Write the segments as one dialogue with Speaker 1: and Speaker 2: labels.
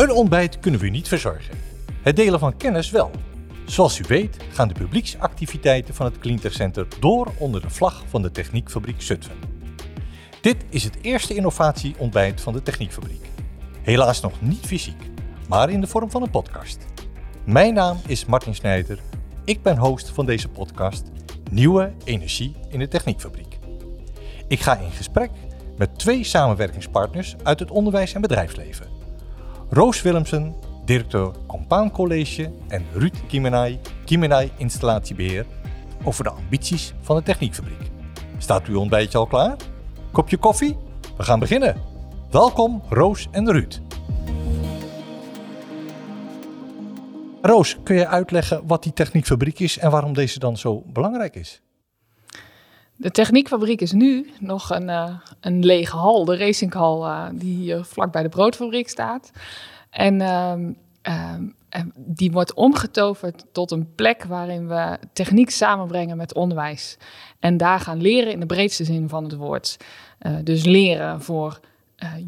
Speaker 1: Een ontbijt kunnen we u niet verzorgen. Het delen van kennis wel. Zoals u weet gaan de publieksactiviteiten van het Cleantech Center door onder de vlag van de Techniekfabriek Zutphen. Dit is het eerste innovatieontbijt van de Techniekfabriek. Helaas nog niet fysiek, maar in de vorm van een podcast. Mijn naam is Martin Snijder. Ik ben host van deze podcast Nieuwe Energie in de Techniekfabriek. Ik ga in gesprek met twee samenwerkingspartners uit het onderwijs en bedrijfsleven. Roos Willemsen, directeur Compound College en Ruud Kiemenay, Kiemenay Installatiebeheer over de ambities van de Techniekfabriek. Staat uw ontbijtje al klaar? Kopje koffie? We gaan beginnen. Welkom Roos en Ruud. Roos, kun je uitleggen wat die techniekfabriek is en waarom deze dan zo belangrijk is?
Speaker 2: De techniekfabriek is nu nog een, uh, een lege hal, de racinghal uh, die hier vlak bij de broodfabriek staat. En uh, die wordt omgetoverd tot een plek waarin we techniek samenbrengen met onderwijs. En daar gaan leren in de breedste zin van het woord. Uh, dus leren voor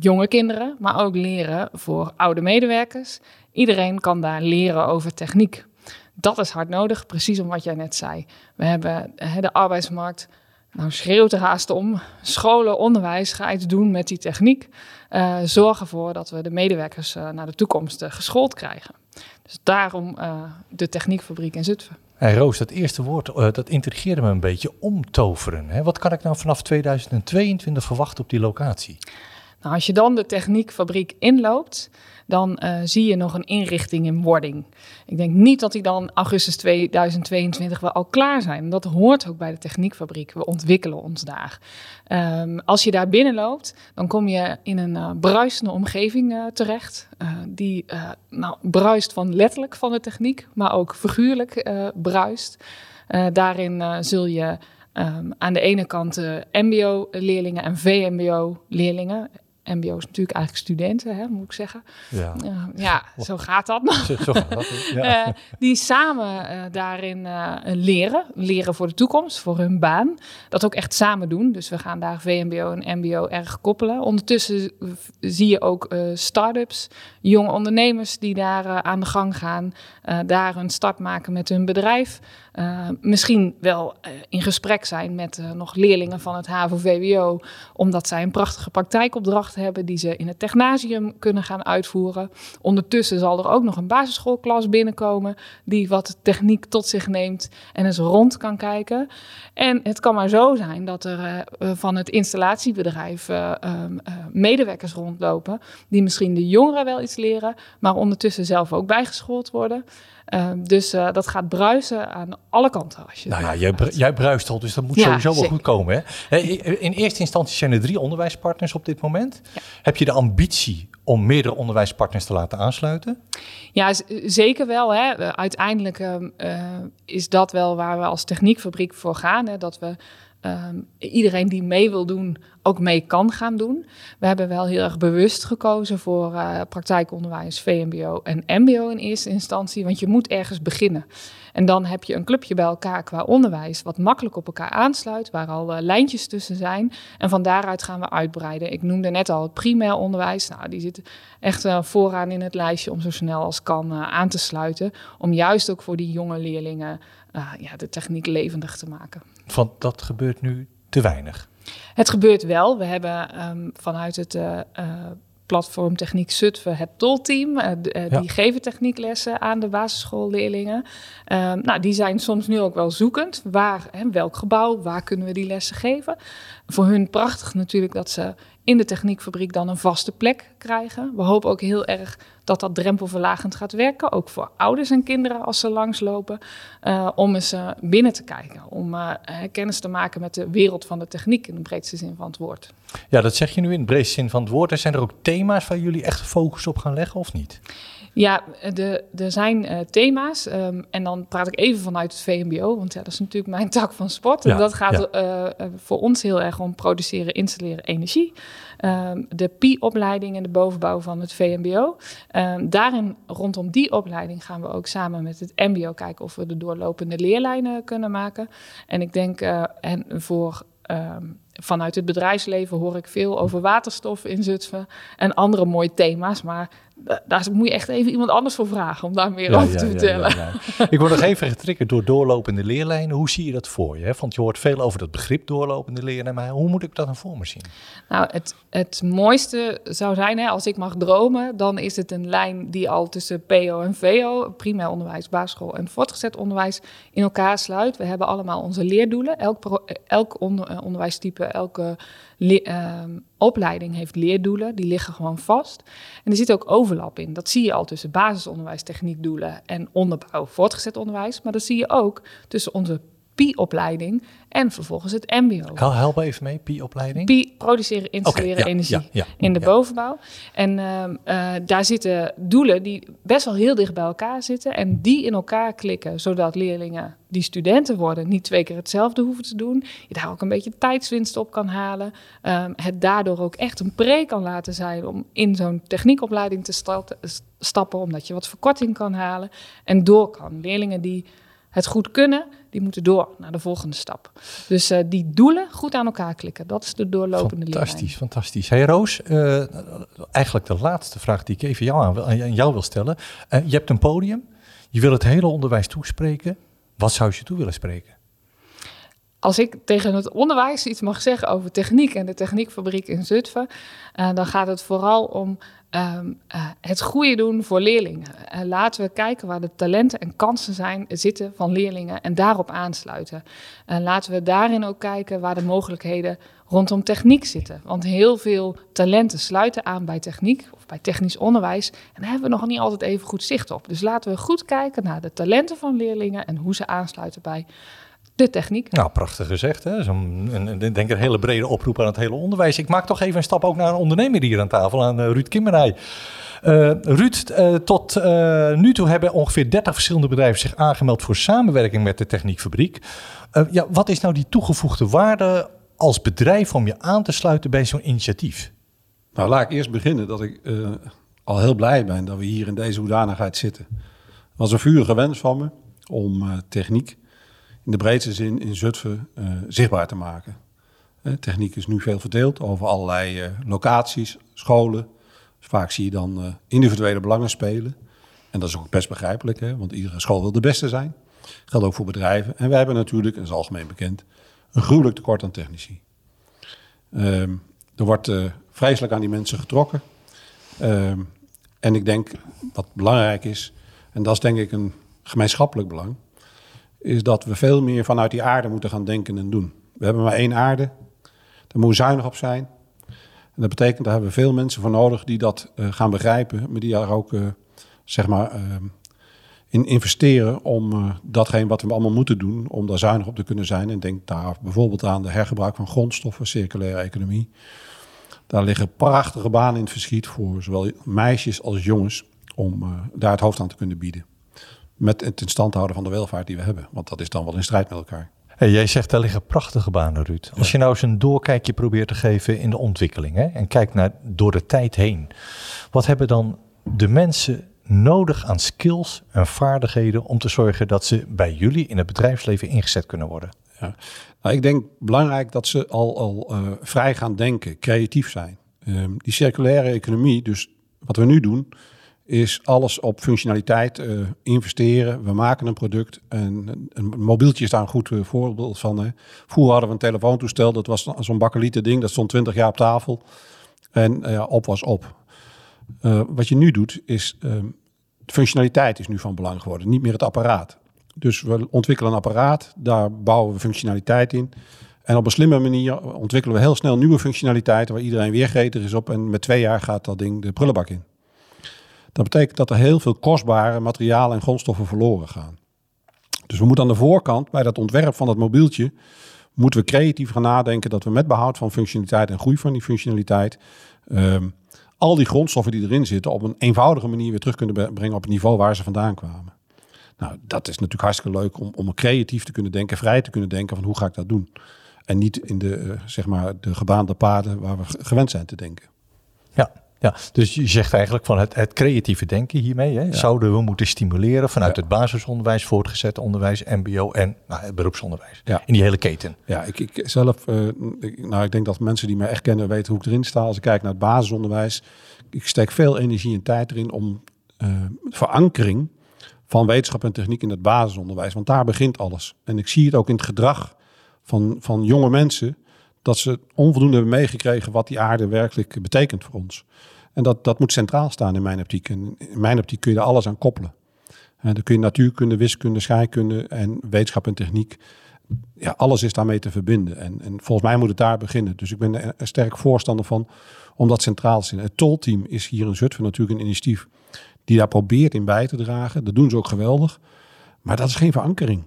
Speaker 2: jonge kinderen, maar ook leren voor oude medewerkers. Iedereen kan daar leren over techniek. Dat is hard nodig, precies om wat jij net zei. We hebben de arbeidsmarkt nou, schreeuwt er haast om. Scholen, onderwijs, ga iets doen met die techniek. Uh, zorg ervoor dat we de medewerkers uh, naar de toekomst uh, geschoold krijgen. Dus daarom de techniekfabriek in Zutphen.
Speaker 1: Roos, dat eerste woord, dat intrigeerde me een beetje, omtoveren. Hè? Wat kan ik nou vanaf 2022 verwachten op die locatie?
Speaker 2: Nou, als je dan de techniekfabriek inloopt, dan uh, zie je nog een inrichting in wording. Ik denk niet dat die dan augustus 2022 wel al klaar zijn. Dat hoort ook bij de techniekfabriek. We ontwikkelen ons daar. Um, als je daar binnenloopt, dan kom je in een uh, bruisende omgeving uh, terecht. die nou, bruist van letterlijk van de techniek, maar ook figuurlijk bruist. daarin zul je Um, aan de ene kant uh, MBO-leerlingen en VMBO-leerlingen. MBO is natuurlijk eigenlijk studenten, hè, moet ik zeggen. Ja, uh, ja zo gaat dat. Zo, zo gaat dat ja. uh, die samen uh, daarin leren. Leren voor de toekomst, voor hun baan. Dat ook echt samen doen. Dus we gaan daar VMBO en MBO erg koppelen. Ondertussen zie je ook start-ups, jonge ondernemers die daar aan de gang gaan. daar een start maken met hun bedrijf. misschien wel in gesprek zijn met nog leerlingen van het HAVO-VWO. Omdat zij een prachtige praktijkopdracht hebben die ze in het technasium kunnen gaan uitvoeren. Ondertussen zal er ook nog een basisschoolklas binnenkomen die wat techniek tot zich neemt en eens rond kan kijken. En het kan maar zo zijn dat er uh, van het installatiebedrijf uh, uh, medewerkers rondlopen die misschien de jongeren wel iets leren, maar ondertussen zelf ook bijgeschoold worden. Uh, dus uh, dat gaat bruisen aan alle kanten. Als je
Speaker 1: nou ja, jij, jij, bruist al, dus dat moet ja, sowieso wel goed komen. Hè? In eerste instantie zijn er drie onderwijspartners op dit moment. Ja. Heb je de ambitie om meerdere onderwijspartners te laten aansluiten?
Speaker 2: Ja, zeker wel. Hè. Uiteindelijk uh, is dat wel waar we als techniekfabriek voor gaan. Hè, dat we um, iedereen die mee wil doen, ook mee kan gaan doen. We hebben wel heel erg bewust gekozen voor uh, praktijkonderwijs, VMBO en MBO in eerste instantie, want je moet ergens beginnen. En dan heb je een clubje bij elkaar qua onderwijs, wat makkelijk op elkaar aansluit, waar al uh, lijntjes tussen zijn. En van daaruit gaan we uitbreiden. Ik noemde net al het primair onderwijs. Nou, die zit echt uh, vooraan in het lijstje om zo snel als kan aan te sluiten. Om juist ook voor die jonge leerlingen ja, de techniek levendig te maken.
Speaker 1: Want dat gebeurt nu te weinig.
Speaker 2: Het gebeurt wel. We hebben um, vanuit het uh, uh, platform Techniek Zutphen het tolteam. Uh, ja. Die geven technieklessen aan de basisschoolleerlingen. Um, nou, die zijn soms nu ook wel zoekend. Waar, hè, welk gebouw, waar kunnen we die lessen geven? Voor hun prachtig natuurlijk dat ze in de techniekfabriek dan een vaste plek krijgen. We hopen ook heel erg dat dat drempelverlagend gaat werken. Ook voor ouders en kinderen als ze langslopen. Uh, om eens uh, binnen te kijken. Om uh, kennis te maken met de wereld van de techniek in de breedste zin van het woord.
Speaker 1: Ja, dat zeg je nu in de breedste zin van het woord. Zijn er ook thema's waar jullie echt focus op gaan leggen of niet?
Speaker 2: Ja, de, er zijn uh, thema's. Um, en dan praat ik even vanuit het VMBO, want ja, dat is natuurlijk mijn tak van sport. Ja, en dat gaat ja. uh, voor ons heel erg om produceren, installeren, energie. Um, de PI-opleiding in de bovenbouw van het VMBO. Um, daarin, rondom die opleiding, gaan we ook samen met het MBO kijken of we de doorlopende leerlijnen kunnen maken. En ik denk, uh, en voor vanuit het bedrijfsleven hoor ik veel over waterstof in Zutphen en andere mooie thema's. Maar daar moet je echt even iemand anders voor vragen om daar meer over te vertellen. Ja,
Speaker 1: ik word nog even getriggerd door doorlopende leerlijnen. Hoe zie je dat voor je? Want je hoort veel over dat begrip doorlopende leren. Maar hoe moet ik dat dan voor me zien?
Speaker 2: Nou, het, het mooiste zou zijn, hè, als ik mag dromen, dan is het een lijn die al tussen PO en VO, primair onderwijs, basisschool en voortgezet onderwijs, in elkaar sluit. We hebben allemaal onze leerdoelen. Elk, elk onder, eh, onderwijstype, elke Ehm, opleiding heeft leerdoelen, die liggen gewoon vast. En er zit ook overlap in. Dat zie je al tussen basisonderwijs, techniekdoelen en onderbouw, voortgezet onderwijs. Maar dat zie je ook tussen onze PI-opleiding en vervolgens het MBO.
Speaker 1: Help even mee, PI-opleiding.
Speaker 2: PI, produceren, installeren energie in de bovenbouw. En ehm, eh, daar zitten doelen die best wel heel dicht bij elkaar zitten en die in elkaar klikken, zodat leerlingen die studenten worden niet twee keer hetzelfde hoeven te doen. Je daar ook een beetje tijdswinst op kan halen. Um, het daardoor ook echt een pre kan laten zijn om in zo'n techniekopleiding te stappen, omdat je wat verkorting kan halen en door kan. Leerlingen die het goed kunnen, die moeten door naar de volgende stap. Dus uh, die doelen goed aan elkaar klikken, dat is de doorlopende
Speaker 1: lijn. Fantastisch, fantastisch. Hey Roos, uh, eigenlijk de laatste vraag die ik even jou aan, aan jou wil stellen. Uh, je hebt een podium, je wil het hele onderwijs toespreken. Wat zou je toe willen spreken?
Speaker 2: Als ik tegen het onderwijs iets mag zeggen over techniek en de techniekfabriek in Zutphen, dan gaat het vooral om um, uh, het goede doen voor leerlingen. Uh, laten we kijken waar de talenten en kansen zijn, zitten van leerlingen en daarop aansluiten. Uh, laten we daarin ook kijken waar de mogelijkheden rondom techniek zitten. Want heel veel talenten sluiten aan bij techniek of bij technisch onderwijs. En daar hebben we nog niet altijd even goed zicht op. Dus laten we goed kijken naar de talenten van leerlingen en hoe ze aansluiten bij de techniek.
Speaker 1: Nou, prachtig gezegd. Hè? Zo'n, denk een hele brede oproep aan het hele onderwijs. Ik maak toch even een stap ook naar een ondernemer hier aan tafel, aan uh, Ruud Kimmerij. Uh, Ruud, uh, tot nu toe hebben ongeveer 30 verschillende bedrijven zich aangemeld voor samenwerking met de Techniekfabriek. ja, wat is nou die toegevoegde waarde als bedrijf om je aan te sluiten bij zo'n initiatief?
Speaker 3: Nou, laat ik eerst beginnen dat ik al heel blij ben dat we hier in deze hoedanigheid zitten. Het was een vurige wens van me om techniek in de breedste zin in Zutphen uh, zichtbaar te maken. Uh, techniek is nu veel verdeeld over allerlei uh, locaties, scholen. Dus vaak zie je dan individuele belangen spelen. En dat is ook best begrijpelijk, hè, want iedere school wil de beste zijn. Dat geldt ook voor bedrijven. En wij hebben natuurlijk, en dat is algemeen bekend, een gruwelijk tekort aan technici. Ehm, er wordt vreselijk aan die mensen getrokken. Ehm, en ik denk, wat belangrijk is, en dat is denk ik een gemeenschappelijk belang, is dat we veel meer vanuit die aarde moeten gaan denken en doen. We hebben maar één aarde, daar moeten we zuinig op zijn. En dat betekent, daar hebben we veel mensen voor nodig die dat uh, gaan begrijpen, maar die daar ook, uh, zeg maar, uh, in investeren om datgene wat we allemaal moeten doen, om daar zuinig op te kunnen zijn. En denk daar bijvoorbeeld aan de hergebruik van grondstoffen, circulaire economie. Daar liggen prachtige banen in het verschiet voor zowel meisjes als jongens om daar het hoofd aan te kunnen bieden met het in stand houden van de welvaart die we hebben. Want dat is dan wel in strijd met elkaar.
Speaker 1: Hey, jij zegt daar liggen prachtige banen, Ruud. Als je nou eens een doorkijkje probeert te geven in de ontwikkeling hè, en kijkt naar door de tijd heen. Wat hebben dan de mensen nodig aan skills en vaardigheden om te zorgen dat ze bij jullie in het bedrijfsleven ingezet kunnen worden? Ja.
Speaker 3: Nou, ik denk belangrijk dat ze al, al uh, vrij gaan denken, creatief zijn. Um, die circulaire economie, dus wat we nu doen, is alles op functionaliteit uh, investeren. We maken een product en een mobieltje is daar een goed uh, voorbeeld van. Vroeger hadden we een telefoontoestel, dat was zo'n bakkelieten ding, dat stond 20 jaar op tafel en uh, op was op. wat je nu doet is, ehm, de functionaliteit is nu van belang geworden, niet meer het apparaat. Dus we ontwikkelen een apparaat, daar bouwen we functionaliteit in. En op een slimme manier ontwikkelen we heel snel nieuwe functionaliteiten waar iedereen weer gretig is op. En met twee jaar gaat dat ding de prullenbak in. Dat betekent dat er heel veel kostbare materialen en grondstoffen verloren gaan. Dus we moeten aan de voorkant bij dat ontwerp van dat mobieltje moeten we creatief gaan nadenken dat we met behoud van functionaliteit en groei van die functionaliteit ehm, al die grondstoffen die erin zitten op een eenvoudige manier weer terug kunnen brengen op het niveau waar ze vandaan kwamen. Nou, dat is natuurlijk hartstikke leuk om, om creatief te kunnen denken, vrij te kunnen denken van hoe ga ik dat doen. En niet in de, uh, zeg maar, de gebaande paden waar we gewend zijn te denken.
Speaker 1: Ja, Ja, dus je zegt eigenlijk van het, het creatieve denken hiermee. Hè, Zouden we moeten stimuleren vanuit het basisonderwijs, voortgezet onderwijs, MBO en nou, het beroepsonderwijs.
Speaker 3: Ja.
Speaker 1: In die hele keten.
Speaker 3: Ja, ik, ik zelf, eh, ik- nou, ik denk dat mensen die mij echt kennen weten hoe ik erin sta. Als ik kijk naar het basisonderwijs, ik steek veel energie en tijd erin om eh, verankering van wetenschap en techniek in het basisonderwijs. Want daar begint alles. En ik zie het ook in het gedrag van, van jonge mensen, dat ze onvoldoende hebben meegekregen wat die aarde werkelijk betekent voor ons. En dat, dat moet centraal staan in mijn optiek. En in mijn optiek kun je er alles aan koppelen. En dan kun je natuurkunde, wiskunde, scheikunde en wetenschap en techniek ja, alles is daarmee te verbinden. En, en volgens mij moet het daar beginnen. Dus ik ben er sterk voorstander van om dat centraal te zien. Het tolteam is hier in Zutphen natuurlijk een initiatief die daar probeert in bij te dragen. Dat doen ze ook geweldig. Maar dat is geen verankering.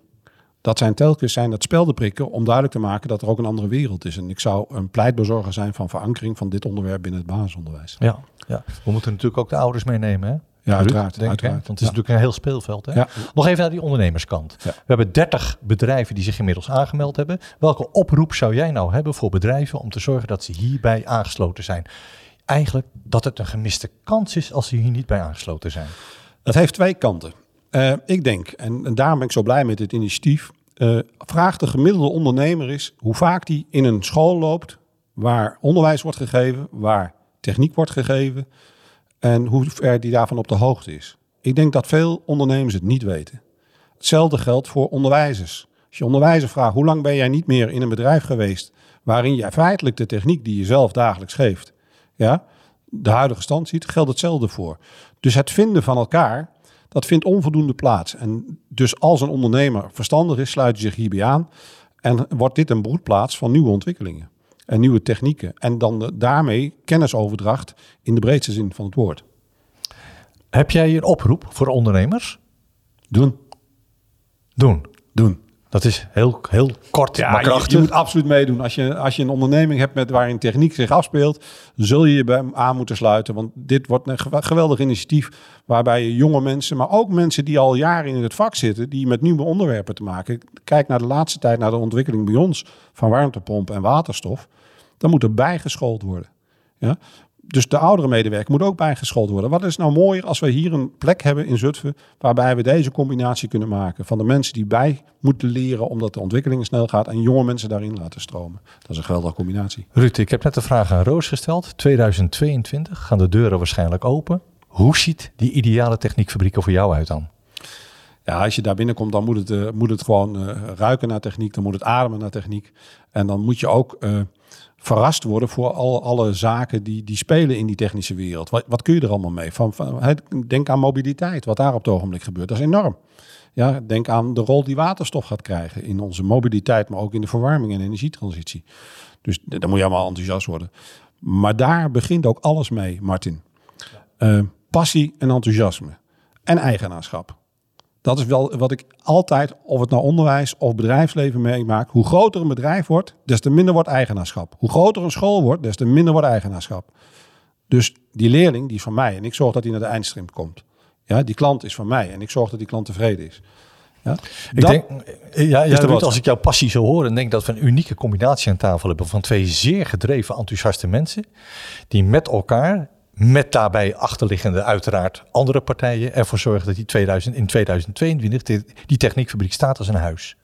Speaker 3: Dat zijn telkens zijn dat speldenprikken om duidelijk te maken dat er ook een andere wereld is. En ik zou een pleitbezorger zijn van verankering van dit onderwerp binnen het basisonderwijs.
Speaker 1: Ja, ja. We moeten natuurlijk ook de ouders meenemen. Hè?
Speaker 3: Ja, uiteraard.
Speaker 1: denk ik,
Speaker 3: uiteraard.
Speaker 1: Want het is natuurlijk een heel speelveld. Hè?
Speaker 3: Ja.
Speaker 1: Nog even naar die ondernemerskant.
Speaker 3: Ja.
Speaker 1: We hebben 30 bedrijven die zich inmiddels aangemeld hebben. Welke oproep zou jij nou hebben voor bedrijven om te zorgen dat ze hierbij aangesloten zijn? Eigenlijk dat het een gemiste kans is als ze hier niet bij aangesloten zijn.
Speaker 3: Dat heeft twee kanten. Eh, ik denk, en, en daarom ben ik zo blij met dit initiatief. Eh, vraag de gemiddelde ondernemer is hoe vaak die in een school loopt waar onderwijs wordt gegeven, waar techniek wordt gegeven en hoe ver die daarvan op de hoogte is. Ik denk dat veel ondernemers het niet weten. Hetzelfde geldt voor onderwijzers. Als je onderwijzer vraagt, hoe lang ben jij niet meer in een bedrijf geweest waarin jij feitelijk de techniek die je zelf dagelijks geeft, ja, de huidige stand ziet, geldt hetzelfde voor. Dus het vinden van elkaar, dat vindt onvoldoende plaats. En dus als een ondernemer verstandig is, sluit hij zich hierbij aan. En wordt dit een broedplaats van nieuwe ontwikkelingen en nieuwe technieken. En dan de- daarmee kennisoverdracht in de breedste zin van het woord.
Speaker 1: Heb jij een oproep voor ondernemers?
Speaker 3: Doen.
Speaker 1: Doen.
Speaker 3: Doen.
Speaker 1: Dat is heel, heel kort, maar
Speaker 3: Ja, je,
Speaker 1: krachtig.
Speaker 3: je moet absoluut meedoen. Als je, als je een onderneming hebt met waarin techniek zich afspeelt, zul je je bij hem aan moeten sluiten. Want dit wordt een gew- geweldig initiatief waarbij je jonge mensen, maar ook mensen die al jaren in het vak zitten, die met nieuwe onderwerpen te maken. Kijk naar de laatste tijd naar de ontwikkeling bij ons van warmtepompen en waterstof. Dan moet er bijgeschoold worden. Ja? Dus de oudere medewerker moet ook bijgeschoold worden. Wat is nou mooier als we hier een plek hebben in Zutphen waarbij we deze combinatie kunnen maken van de mensen die bij moeten leren omdat de ontwikkeling snel gaat en jonge mensen daarin laten stromen. Dat is een geweldige combinatie.
Speaker 1: Ruud, ik heb net de vraag aan Roos gesteld. 2022 gaan de deuren waarschijnlijk open. Hoe ziet die ideale techniekfabriek er voor jou uit dan?
Speaker 3: Ja, als je daar binnenkomt, dan moet het, eh, moet het gewoon eh, ruiken naar techniek, dan moet het ademen naar techniek. En dan moet je ook eh, verrast worden voor al, alle zaken die, die spelen in die technische wereld. Wat, wat kun je er allemaal mee? Van, denk aan mobiliteit, wat daar op het ogenblik gebeurt. Dat is enorm. Ja, denk aan de rol die waterstof gaat krijgen in onze mobiliteit, maar ook in de verwarming en energietransitie. Dus daar moet je allemaal enthousiast worden. Maar daar begint ook alles mee, Martin. Passie en enthousiasme. En eigenaarschap. Dat is wel wat ik altijd, of het nou onderwijs of bedrijfsleven meemaak. Hoe groter een bedrijf wordt, des te minder wordt eigenaarschap. Hoe groter een school wordt, des te minder wordt eigenaarschap. Dus die leerling, die is van mij. En ik zorg dat hij naar de eindstream komt. Ja, die klant is van mij. En ik zorg dat die klant tevreden is. Ja?
Speaker 1: Ik
Speaker 3: Dat-
Speaker 1: denk, ja, ja, Ruud, als ik jouw passie zo hoor, denk ik dat we een unieke combinatie aan tafel hebben van twee zeer gedreven, enthousiaste mensen die met elkaar, met daarbij achterliggende uiteraard andere partijen, ervoor zorgen dat die 2000, in 2022 die, die techniekfabriek staat als een huis.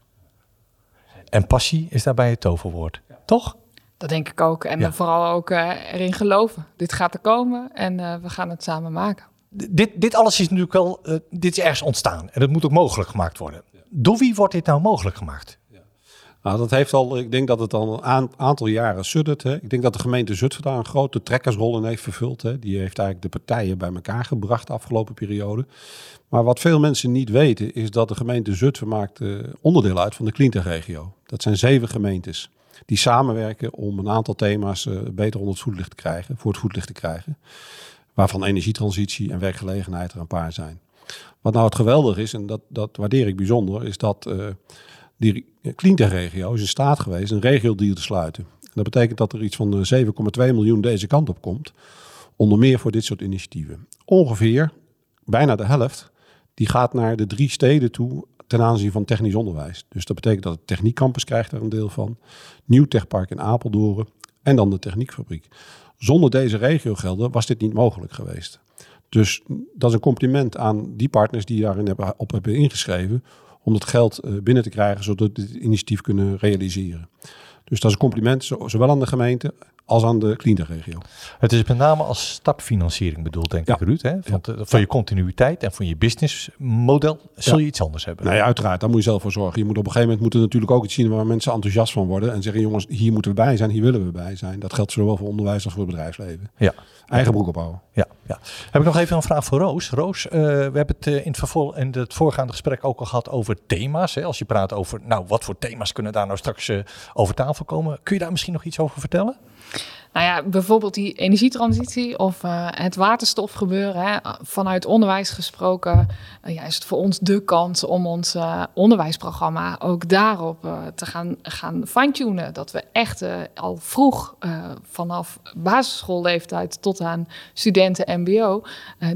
Speaker 1: En passie is daarbij het toverwoord, toch?
Speaker 2: Dat denk ik ook. En
Speaker 1: Ja.
Speaker 2: vooral ook eh, erin geloven. Dit gaat er komen en eh, we gaan het samen maken.
Speaker 1: D- Dit, dit alles is natuurlijk wel, eh, dit is ergens ontstaan en dat moet ook mogelijk gemaakt worden. Door wie wordt dit nou mogelijk gemaakt?
Speaker 3: Nou, dat heeft al, ik denk dat het al een aan- aantal jaren suddert. Ik denk dat de gemeente Zutphen daar een grote trekkersrol in heeft vervuld. Hè. Die heeft eigenlijk de partijen bij elkaar gebracht de afgelopen periode. Maar wat veel mensen niet weten, is dat de gemeente Zutphen maakt eh, onderdeel uit van de Cleantech-regio. Dat zijn zeven gemeentes die samenwerken om een aantal thema's eh, beter onder het voetlicht te krijgen, voor het voetlicht te krijgen. Waarvan energietransitie en werkgelegenheid er een paar zijn. Wat nou het geweldig is, en dat, dat waardeer ik bijzonder, is dat eh, die Cleantech-regio is in staat geweest een regio-deal te sluiten. En dat betekent dat er iets van eh, 7,2 miljoen deze kant op komt. Onder meer voor dit soort initiatieven. Ongeveer, bijna de helft, die gaat naar de drie steden toe ten aanzien van technisch onderwijs. Dus dat betekent dat het Techniekcampus krijgt er een deel van. Nieuw Techpark in Apeldoorn. en dan de techniekfabriek. Zonder deze regiogelden was dit niet mogelijk geweest. Dus dat is een compliment aan die partners die daarin hebben, op hebben ingeschreven. Om het geld eh, binnen te krijgen zodat we dit initiatief kunnen realiseren. Dus dat is een compliment zowel aan de gemeente als aan de Cleantech-regio.
Speaker 1: Het is met name als startfinanciering bedoeld, denk
Speaker 3: Ja.
Speaker 1: ik, Ruud. Hè? Van, van je continuïteit en van je businessmodel zul je iets anders hebben.
Speaker 3: Nee, uiteraard, daar moet je zelf voor zorgen. Je moet op een gegeven moment moeten natuurlijk ook iets zien waar mensen enthousiast van worden. En zeggen, jongens, hier moeten we bij zijn, hier willen we bij zijn. Dat geldt zowel voor onderwijs als voor het bedrijfsleven.
Speaker 1: Ja.
Speaker 3: Eigen broek ophouden.
Speaker 1: Ja, ja. Heb ik nog even een vraag voor Roos. Roos, eh, we hebben het eh, in het vervolg in het voorgaande gesprek ook al gehad over thema's. Hè? Als je praat over, nou, wat voor thema's kunnen daar nou straks eh, over tafel komen? Kun je daar misschien nog iets over vertellen?
Speaker 2: Nou ja, bijvoorbeeld die energietransitie of eh, het waterstofgebeuren. Hè. Vanuit onderwijs gesproken eh, ja, is het voor ons de kans om ons eh, onderwijsprogramma ook daarop te gaan, gaan fine-tunen. Dat we echt al vroeg vanaf basisschoolleeftijd tot aan studenten mbo...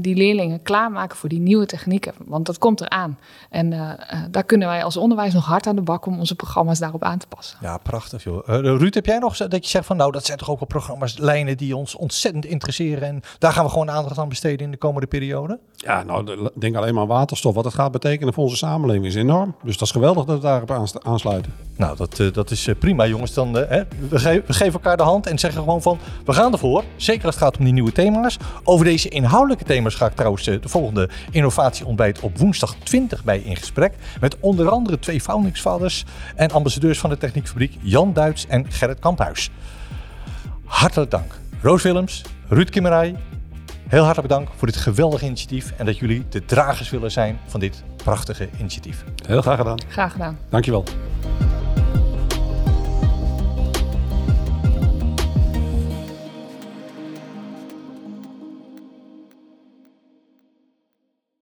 Speaker 2: die leerlingen klaarmaken voor die nieuwe technieken. Want dat komt eraan. En daar kunnen wij als onderwijs nog hard aan de bak om onze programma's daarop aan te passen.
Speaker 1: Ja, prachtig joh. Ruud, heb jij nog dat je zegt van, nou, dat zijn toch ook wel programma's, lijnen die ons ontzettend interesseren. En daar gaan we gewoon aandacht aan besteden in de komende periode?
Speaker 3: Ja, nou, de- denk alleen maar aan waterstof. Wat het gaat betekenen voor onze samenleving is enorm. Dus dat is geweldig dat we daarop aansluiten.
Speaker 1: Nou, dat, eh, dat is eh, prima, jongens. Dan, eh, hè, we, ge- we geven elkaar de hand en zeggen gewoon van, we gaan ervoor. Zeker als het gaat om die nieuwe thema's. Over deze inhoudelijke thema's ga ik trouwens de volgende innovatieontbijt op woensdag 20 bij in gesprek. Met onder andere twee foundingsfathers en ambassadeurs van de Techniekfabriek, Jan Duits en Gerrit Kamphuis. Hartelijk dank. Roos Willems, Ruud Kimmerij, heel hartelijk bedankt voor dit geweldige initiatief. En dat jullie de dragers willen zijn van dit prachtige initiatief.
Speaker 3: Heel graag gedaan.
Speaker 2: Graag gedaan.
Speaker 3: Dankjewel.